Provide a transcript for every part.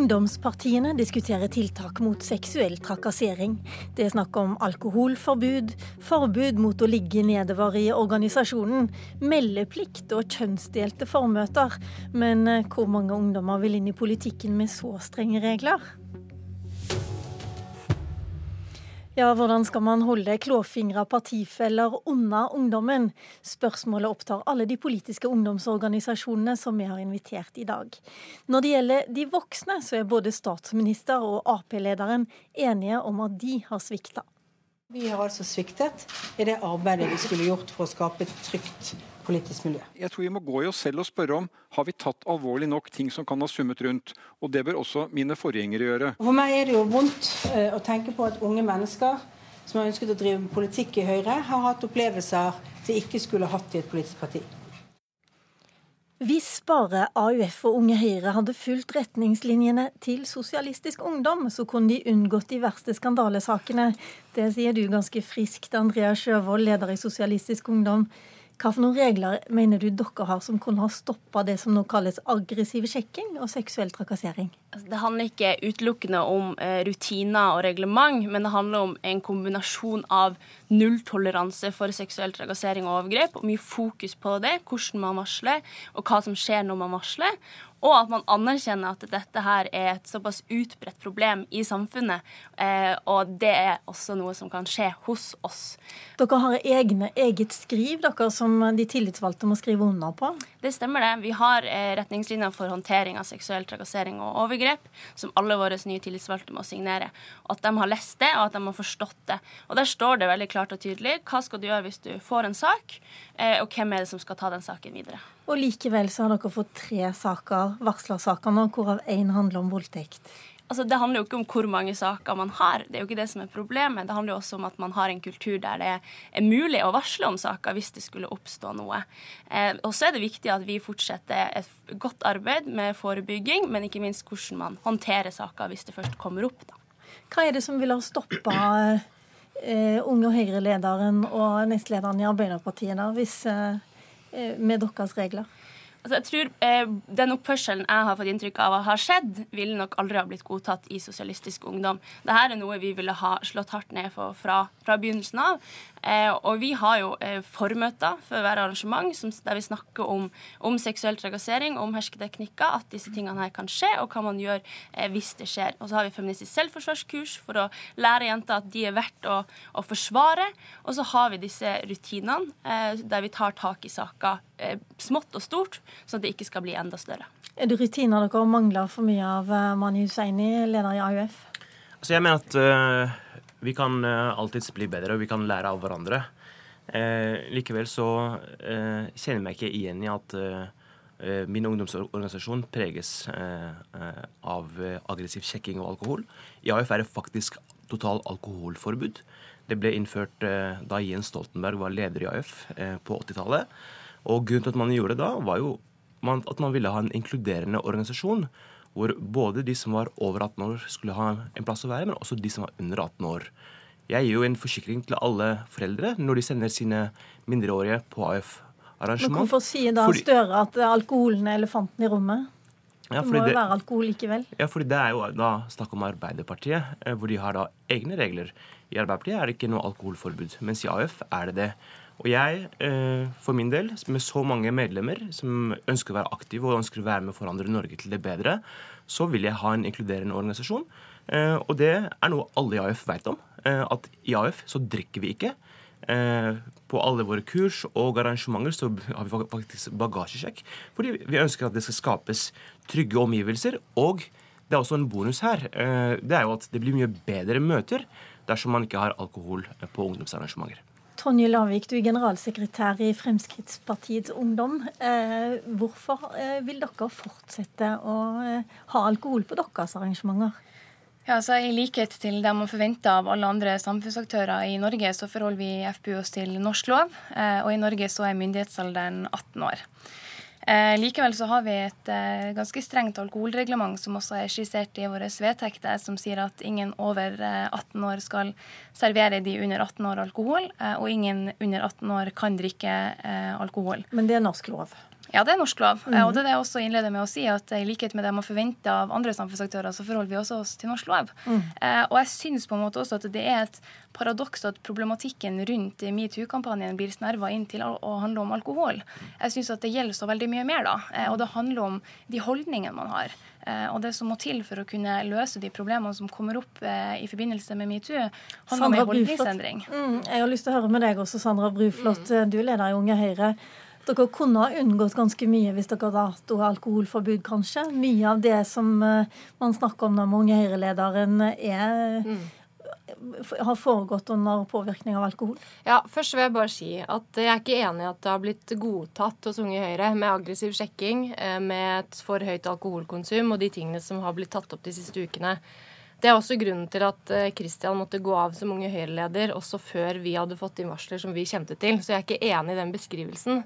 Ungdomspartiene diskuterer tiltak mot seksuell trakassering. Det er snakk om alkoholforbud, forbud mot å ligge nedover i organisasjonen, meldeplikt og kjønnsdelte formøter. Men eh, hvor mange ungdommer vil inn i politikken med så strenge regler? Ja, hvordan skal man holde klåfingra partifeller unna ungdommen? Spørsmålet opptar alle de politiske ungdomsorganisasjonene som vi har invitert i dag. Når det gjelder de voksne, så er både statsminister og Ap-lederen enige om at de har svikta. Vi har altså sviktet i det arbeidet vi skulle gjort for å skape et trygt politisk miljø. Jeg tror vi må gå i oss selv og spørre om har vi tatt alvorlig nok ting som kan ha summet rundt. Og det bør også mine forgjengere gjøre. For meg er det jo vondt uh, å tenke på at unge mennesker som har ønsket å drive politikk i Høyre, har hatt opplevelser de ikke skulle hatt i et politisk parti. Hvis bare AUF og Unge Høyre hadde fulgt retningslinjene til Sosialistisk Ungdom, så kunne de unngått de verste skandalesakene. Det sier du ganske friskt, Andrea Sjøvold, leder i Sosialistisk Ungdom. Hva for noen regler mener du dere har som kunne ha stoppa det som nå kalles aggressiv sjekking og seksuell trakassering? Altså, det handler ikke utelukkende om eh, rutiner og reglement, men det handler om en kombinasjon av nulltoleranse for seksuell trakassering og overgrep, og mye fokus på det, hvordan man varsler, og hva som skjer når man varsler. Og at man anerkjenner at dette her er et såpass utbredt problem i samfunnet. Eh, og det er også noe som kan skje hos oss. Dere har egne, eget skriv dere som de tillitsvalgte må skrive under på? Det stemmer det. Vi har eh, retningslinjer for håndtering av seksuell trakassering og overgrep, som alle våre nye tillitsvalgte må signere. At de har lest det, og at de har forstått det. Og der står det veldig klart og tydelig hva skal du gjøre hvis du får en sak, eh, og hvem er det som skal ta den saken videre. Og likevel så har dere fått tre saker, varslersaker nå, hvorav én handler om voldtekt. Altså, det handler jo ikke om hvor mange saker man har, det er jo ikke det som er problemet. Det handler jo også om at man har en kultur der det er mulig å varsle om saker hvis det skulle oppstå noe. Eh, og så er det viktig at vi fortsetter et godt arbeid med forebygging, men ikke minst hvordan man håndterer saker hvis det først kommer opp. Da. Hva er det som ville ha stoppa eh, Unge Høyre-lederen og nestlederen i Arbeiderpartiet da, hvis Eh, med deres regler? Altså, jeg tror eh, Den oppførselen jeg har fått inntrykk av har skjedd, ville nok aldri ha blitt godtatt i Sosialistisk Ungdom. Dette er noe vi ville ha slått hardt ned for fra, fra begynnelsen av. Eh, og vi har jo eh, formøter for hver arrangement som, der vi snakker om, om seksuell trakassering, om hersketeknikker, at disse tingene her kan skje, og hva man gjør eh, hvis det skjer. Og så har vi feministisk selvforsvarskurs for å lære jenter at de er verdt å, å forsvare. Og så har vi disse rutinene eh, der vi tar tak i saker eh, smått og stort, sånn at det ikke skal bli enda større. Er det rutiner dere mangler for mye av, eh, Mani Hussaini, leder i AUF? Altså jeg mener at vi kan uh, alltids bli bedre, og vi kan lære av hverandre. Eh, likevel så eh, kjenner jeg meg ikke igjen i at eh, eh min ungdomsorganisasjon preges eh, av aggressiv sjekking og alkohol. I AUF er det faktisk total alkoholforbud. Det ble innført da Jens Stoltenberg var leder i AF på 80-tallet. Og grunnen til at man gjorde det da, var jo man, at man ville ha en inkluderende organisasjon hvor både de som var over 18 år, skulle ha en plass å være, men også de som var under 18 år. Jeg gir jo en forsikring til alle foreldre når de sender sine mindreårige på AF-arrangement. Men hvorfor sier da fordi, Støre at alkoholen er elefanten i rommet? Ja, det må jo det, være alkohol likevel. Ja, fordi det er jo da snakk om Arbeiderpartiet, eh, hvor de har da egne regler. I Arbeiderpartiet er det ikke noe alkoholforbud, mens i AF er det det. Og jeg, eh, for min del, med så mange medlemmer som ønsker å være aktive og ønsker å være med å forandre Norge til det bedre, så vil jeg ha en inkluderende organisasjon. Eh, og det er noe alle i AF vet om. Eh, at i AF så drikker vi ikke. På alle våre kurs og arrangementer så har vi faktisk bagasjesjekk. Fordi vi ønsker at det skal skapes trygge omgivelser. Og det er også en bonus her. Det er jo at det blir mye bedre møter dersom man ikke har alkohol på ungdomsarrangementer. Tonje Lavik, du er generalsekretær i Fremskrittspartiets Ungdom. Eh, hvorfor eh, vil dere fortsette å eh, ha alkohol på deres arrangementer? Ja, altså I likhet til det man forventer av alle andre samfunnsaktører i Norge, så forholder vi FPU oss til norsk lov, og i Norge så er myndighetsalderen 18 år. Eh, likevel så har vi et eh, ganske strengt alkoholreglement som også er skissert i våre vedtekter, som sier at ingen over eh, 18 år skal servere de under 18 år alkohol, eh, og ingen under 18 år kan drikke eh, alkohol. Men det er norsk lov? Ja, det er norsk lov. Mm. Og det er det jeg også innleder med å si, at i likhet med det man forventer av andre samfunnsaktører, så forholder vi også oss til norsk lov. Mm. Eh, og jeg syns på en måte også at det er et paradoks at problematikken rundt metoo-kampanjen blir snerva inn til å handle om alkohol. Jeg syns at det gjelder så veldig mye mer, da. Eh, og det handler om de holdningene man har. Eh, og det som må til for å kunne løse de problemene som kommer opp eh, i forbindelse med metoo, handler om en holdningsendring. Mm, jeg har lyst til å høre med deg også, Sandra Bruflot. Mm. Du er leder i Unge Høyre. Dere kunne ha unngått ganske mye hvis dere hadde hatt alkoholforbud, kanskje? Mye av det som eh, man snakker om når Unge Høyre-lederen er mm har foregått under påvirkning av alkohol? Ja, Først vil jeg bare si at jeg er ikke enig i at det har blitt godtatt hos Unge Høyre med aggressiv sjekking, eh, med et for høyt alkoholkonsum og de tingene som har blitt tatt opp de siste ukene. Det er også grunnen til at Kristian eh, måtte gå av som Unge Høyre-leder også før vi hadde fått inn varsler som vi kjente til. Så jeg er ikke enig i den beskrivelsen.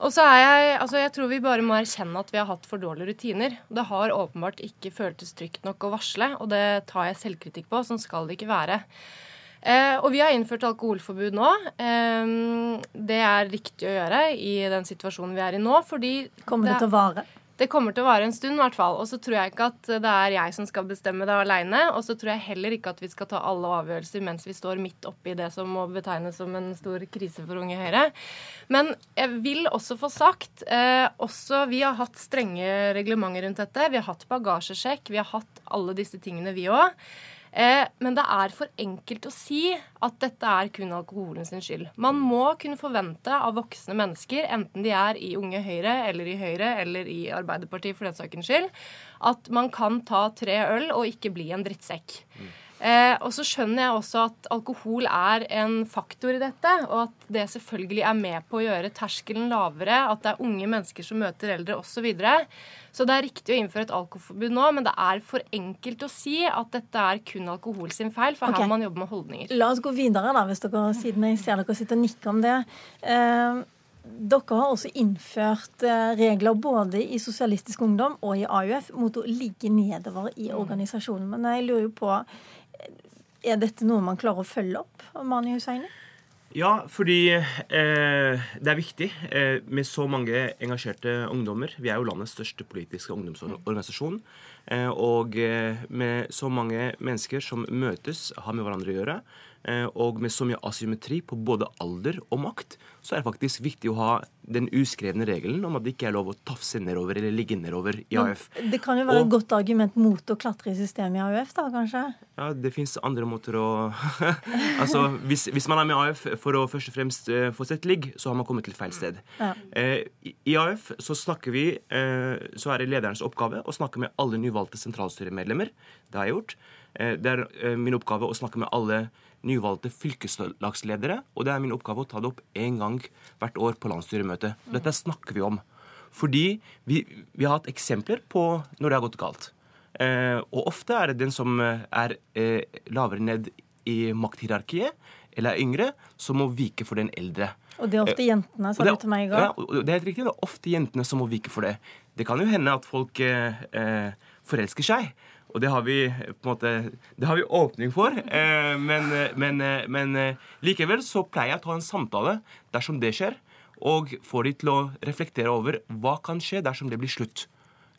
Og så er jeg, altså jeg tror vi bare må erkjenne at vi har hatt for dårlige rutiner. Det har åpenbart ikke føltes trygt nok å varsle, og det tar jeg selvkritikk på. Sånn skal det ikke være. Eh, og vi har innført alkoholforbud nå. Eh, det er riktig å gjøre i den situasjonen vi er i nå, fordi Kommer det, det til å vare? Det kommer til å vare en stund, i hvert fall. Og så tror jeg ikke at det er jeg som skal bestemme det aleine. Og så tror jeg heller ikke at vi skal ta alle avgjørelser mens vi står midt oppi det som må betegnes som en stor krise for Unge Høyre. Men jeg vil også få sagt eh, også Vi har hatt strenge reglementer rundt dette. Vi har hatt bagasjesjekk. Vi har hatt alle disse tingene, vi òg. Eh, men det er for enkelt å si at dette er kun alkoholen sin skyld. Man må kunne forvente av voksne mennesker, enten de er i Unge Høyre eller i Høyre eller i Arbeiderpartiet for den sakens skyld, at man kan ta tre øl og ikke bli en drittsekk. Mm. Eh, og så skjønner jeg også at alkohol er en faktor i dette, og at det selvfølgelig er med på å gjøre terskelen lavere, at det er unge mennesker som møter eldre osv. Så, videre. så det er riktig å innføre et alkoholforbud nå, men det er for enkelt å si at dette er kun alkohol sin feil, for okay. her må man jobbe med holdninger. La oss gå videre, da, hvis dere, siden jeg ser dere sitter og nikker om det. Eh, dere har også innført eh, regler både i Sosialistisk Ungdom og i AUF mot å ligge nedover i mm. organisasjonen. Men jeg lurer jo på er dette noe man klarer å følge opp? Mani Hussaini? Ja, fordi eh, det er viktig eh, med så mange engasjerte ungdommer. Vi er jo landets største politiske ungdomsorganisasjon. Eh, og eh, med så mange mennesker som møtes, har med hverandre å gjøre. Eh, og med så mye asymmetri på både alder og makt, så er det faktisk viktig å ha den uskrevne regelen om at det ikke er lov å tafse nedover eller ligge nedover i AUF. Det kan jo være og, et godt argument mot å klatre i systemet i AUF, da kanskje? Ja, det fins andre måter å Altså, hvis, hvis, man er med i AUF for å først og fremst uh, få sett ligg, så har man kommet til feil sted. Ja. Uh, i, I AUF så snakker vi uh, Så er det lederens oppgave å snakke med alle nyvalgte sentralstyremedlemmer. Det har jeg gjort. det er min oppgave å snakke med alle nyvalgte fylkeslagsledere, og det er min oppgave å ta det opp én gang hvert år på landsstyremøtet. Dette snakker vi om. Fordi vi, vi, har hatt eksempler på når det har gått galt. Eh, og ofte er det den som er eh, lavere ned i makthierarkiet, eller er yngre, som må vike for den eldre. Og det er ofte jentene, sa du til meg i går. Ja, det er helt riktig. Det er ofte jentene som må vike for det. Det kan jo hende at folk eh, eh forelsker seg. Og det har vi på en måte, det har vi åpning for. Eh, men, men, men, likevel så pleier jeg å ta en samtale dersom det skjer, og få de til å reflektere over hva kan skje dersom det blir slutt.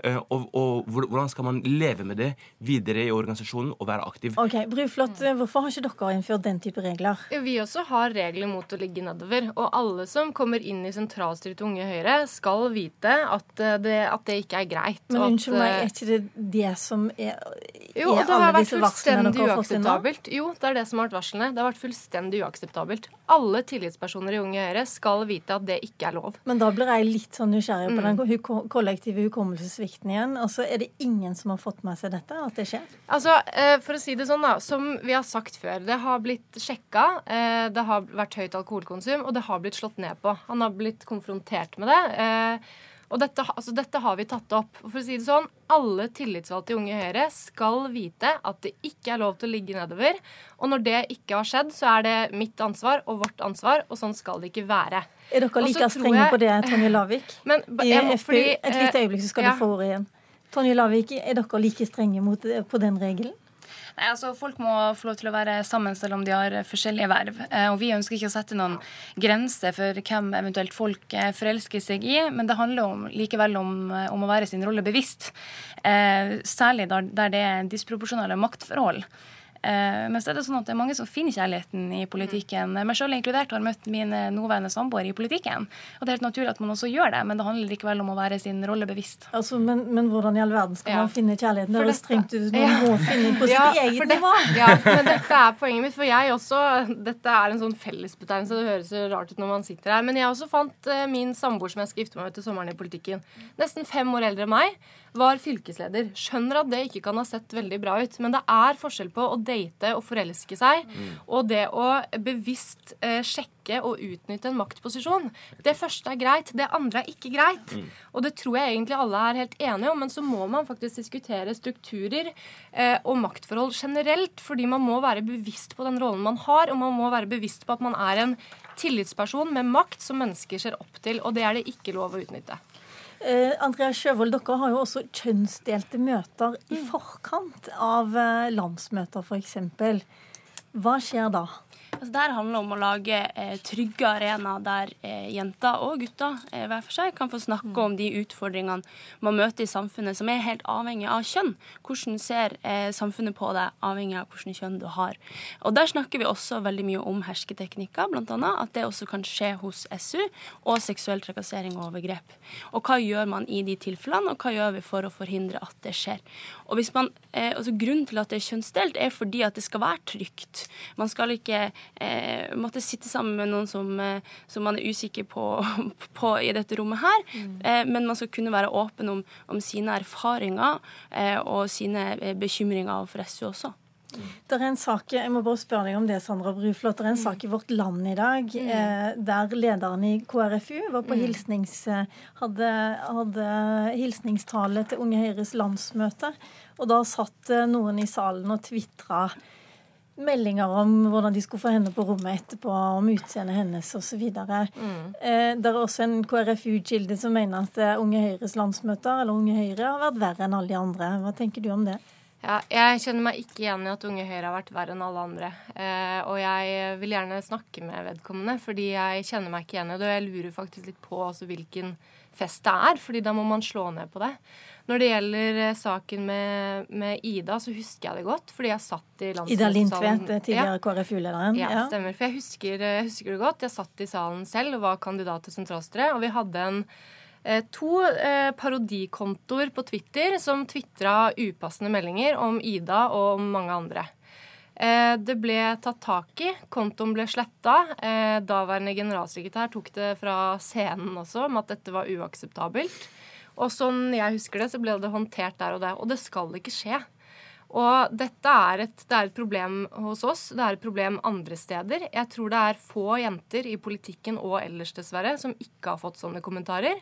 Eh, og, og, hvordan skal man leve med det videre i organisasjonen og være aktiv. Ok, Bruflot, Hvorfor har ikke dere innført den type regler? Vi også har regler mot å ligge nedover. Og alle som kommer inn i sentralstyret til Unge Høyre, skal vite at eh, det, at det ikke er greit. Men unnskyld meg, er ikke det det som er, er Jo, det har fått inn nå? Jo, det er det som har vært varslene. Det har vært fullstendig uakseptabelt. Alle tillitspersoner i Unge Høyre skal vite at det ikke er lov. Men da blir jeg litt sånn nysgjerrig på mm. den kollektive hukommelsessvikten plikten igjen. Og så er det ingen som har fått med seg dette, at det skjer? Altså, eh, For å si det sånn, da. Som vi har sagt før. Det har blitt sjekka. Eh, det har vært høyt alkoholkonsum, og det har blitt slått ned på. Han har blitt konfrontert med det. Eh, og dette, altså, dette, har vi tatt opp. For å si det sånn, Alle tillitsvalgte i Unge Høyre skal vite at det ikke er lov til å ligge nedover. Og når det ikke har skjedd, så er det mitt ansvar og vårt ansvar, og sånn skal det ikke være. Er dere like strenge jeg... på det, Tonje Lavik? Men, jeg må, fordi, et lite øyeblikk, så skal ja. du få ordet igjen. Tonje Lavik, er dere like strenge mot, på den regelen? Nei, altså Folk må få lov til å være sammen selv om de har forskjellige verv. Eh, og Vi ønsker ikke å sette noen grenser for hvem eventuelt folk eh, forelsker seg i, men det handler om, likevel om, eh, om å være sin rolle bevisst. Særlig der, det er disproporsjonale maktforhold. Eh, men så er det sånn at det er mange som finner kjærligheten i politikken. Meg selv inkludert har møtt min nåværende samboer i politikken. Og det er helt naturlig at man også gjør det, men det handler likevel om å være sin rolle bevisst. Altså, men, men, hvordan i all verden skal ja. man finne kjærligheten? Det høres strengt ut. Man ja. må finne på sitt ja, eget nivå. Ja, men dette er poenget mitt. For jeg også Dette er en sånn fellesbetegnelse. Det høres jo rart ut når man sitter her. Men jeg også fant uh, min samboer som jeg skal gifte meg med til sommeren i politikken. Nesten fem år eldre enn meg var fylkesleder. Skjønner at det ikke kan ha sett veldig bra ut, men det er forskjell på å date og forelske seg mm. og det å bevisst eh, sjekke og utnytte en maktposisjon. Det første er greit, det andre er ikke greit. Mm. Og det tror jeg egentlig alle er helt enige om, men så må man faktisk diskutere strukturer eh, og maktforhold generelt, fordi man må være bevisst på den rollen man har, og man må være bevisst på at man er en tillitsperson med makt som mennesker ser opp til, og det er det ikke lov å utnytte. Eh, Andrea Sjøvold, dere har jo også kjønnsdelte møter i mm. forkant av eh, landsmøter, f.eks. Hva skjer da? Altså, det handler om å lage eh, trygge arenaer der eh, jenter og gutter eh, hver for seg kan få snakke mm. om de utfordringene man møter i samfunnet, som er helt avhengig av kjønn. Hvordan ser eh, samfunnet på deg, avhengig av hvilket kjønn du har. Og Der snakker vi også veldig mye om hersketeknikker, bl.a. At det også kan skje hos SU, og seksuell trakassering og overgrep. Og hva gjør man i de tilfellene, og hva gjør vi for å forhindre at det skjer. Og hvis man, eh, altså Grunnen til at det er kjønnsdelt, er fordi at det skal være trygt. Man skal ikke eh, måtte sitte sammen med noen som, eh, som man er usikker på, på, i dette rommet her. Mm. Eh, men man skal kunne være åpen om, om sine erfaringer eh, og sine eh, bekymringer for SU også. Mm. Det er en sak, Jeg må bare spørre deg om det, Sandra Bruflot. Det er en mm. sak i Vårt Land i dag mm. eh, der lederen i KrFU var på mm. hilsnings, hadde, hadde hilsningstale til Unge Høyres landsmøte. Og da satt noen i salen og tvitra meldinger om hvordan de skulle få henne på rommet etterpå, om utseendet hennes osv. Mm. Eh, det er også en KrFU-kilde som mener at eh, Unge Høyres landsmøter eller Unge Høyre har vært verre enn alle de andre. Hva tenker du om det? Ja, jeg kjenner meg ikke igjen i at Unge Høyre har vært verre enn alle andre. Eh, og jeg vil gjerne snakke med vedkommende, fordi jeg kjenner meg ikke igjen i det. Og jeg lurer faktisk litt på altså, hvilken fest det er, fordi da må man slå ned på det. Når det gjelder eh, saken med, med, Ida, så husker jeg det godt, fordi jeg satt i landsmøtesalen Ida Lindtvedt, tidligere ja. KrFU-lederen? Ja, ja, stemmer. For jeg husker, jeg husker, det godt. Jeg satt i salen selv og var kandidat til sentralstyret, og vi hadde en eh, to eh, parodikontoer på Twitter som tvitra upassende meldinger om Ida og om mange andre. Eh, det ble tatt tak i. Kontoen ble sletta. Eh, daværende generalsekretær tok det fra scenen også om at dette var uakseptabelt. Og sånn jeg husker det, så ble det håndtert der og der. Og det skal ikke skje. Og dette er et, det er et problem hos oss, det er et problem andre steder. Jeg tror det er få jenter i politikken og ellers, dessverre, som ikke har fått sånne kommentarer.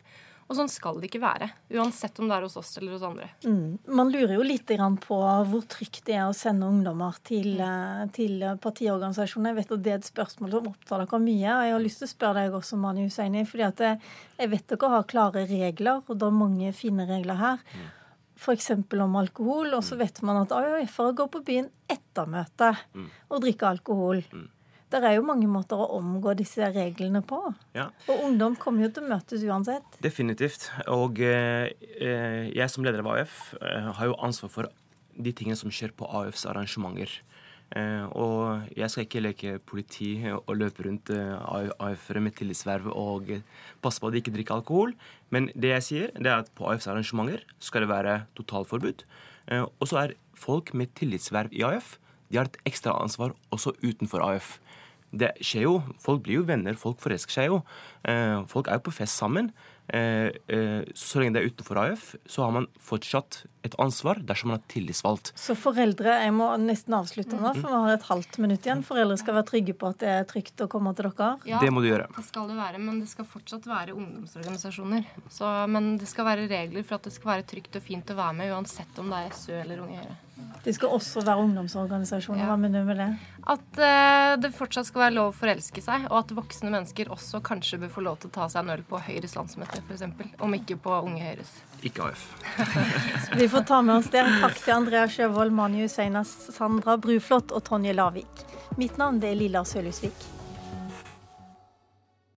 Og sånn skal det ikke være. Uansett om det er hos oss eller hos andre. Mm. Man lurer jo litt på hvor trygt det er å sende ungdommer til, mm. Eh, til partiorganisasjoner. Jeg vet at det er et spørsmål som opptar dere mye. og Jeg har lyst til å spørre deg også, Mani Hussaini. fordi at jeg vet dere har klare regler, og det er mange fine regler her. Mm. F.eks. om alkohol. Og så mm. vet man at AUF-ere går på byen etter møtet mm. og drikker alkohol. Mm. Det er jo mange måter å omgå disse reglene på. Ja. Og ungdom kommer jo til å møtes uansett. Definitivt. Og eh, eh jeg som leder av AUF eh, har jo ansvar for de tingene som skjer på AUFs arrangementer. Eh, og jeg skal ikke leke politi og løpe rundt eh, AUF-ere med tillitsverv og passe på at de ikke drikker alkohol. Men det jeg sier, det er at på AUFs arrangementer skal det være totalforbud. Eh, og så er folk med tillitsverv i AUF de har et ekstra ansvar også utenfor AF. det skjer jo. Folk blir jo venner, folk forelsker seg jo. Eh, folk er jo på fest sammen. Eh, eh, så lenge det er utenfor AF, så har man fortsatt et ansvar dersom man er tillitsvalgt. Så foreldre, jeg må nesten avslutte nå, for vi har et halvt minutt igjen. Foreldre skal være trygge på at det er trygt å komme til dere? Ja, det må du gjøre. Det skal det være, men det skal fortsatt være ungdomsorganisasjoner. Så, men det skal være regler for at det skal være trygt og fint å være med, uansett om det er SU eller Unge Høyre. Det skal også være ungdomsorganisasjoner. Hva mener du med det? At uh, det fortsatt skal være lov å forelske seg, og at voksne mennesker også kanskje bør få lov til å ta seg en øl på Høyres landsmøte, f.eks. Om ikke på Unge Høyres. Ikke AF. Vi får ta med oss det. Takk til Andrea Sjøvold, Mani Husseina, Sandra Bruflot og Tonje Lavik. Mitt navn er Lilla Sølhusvik.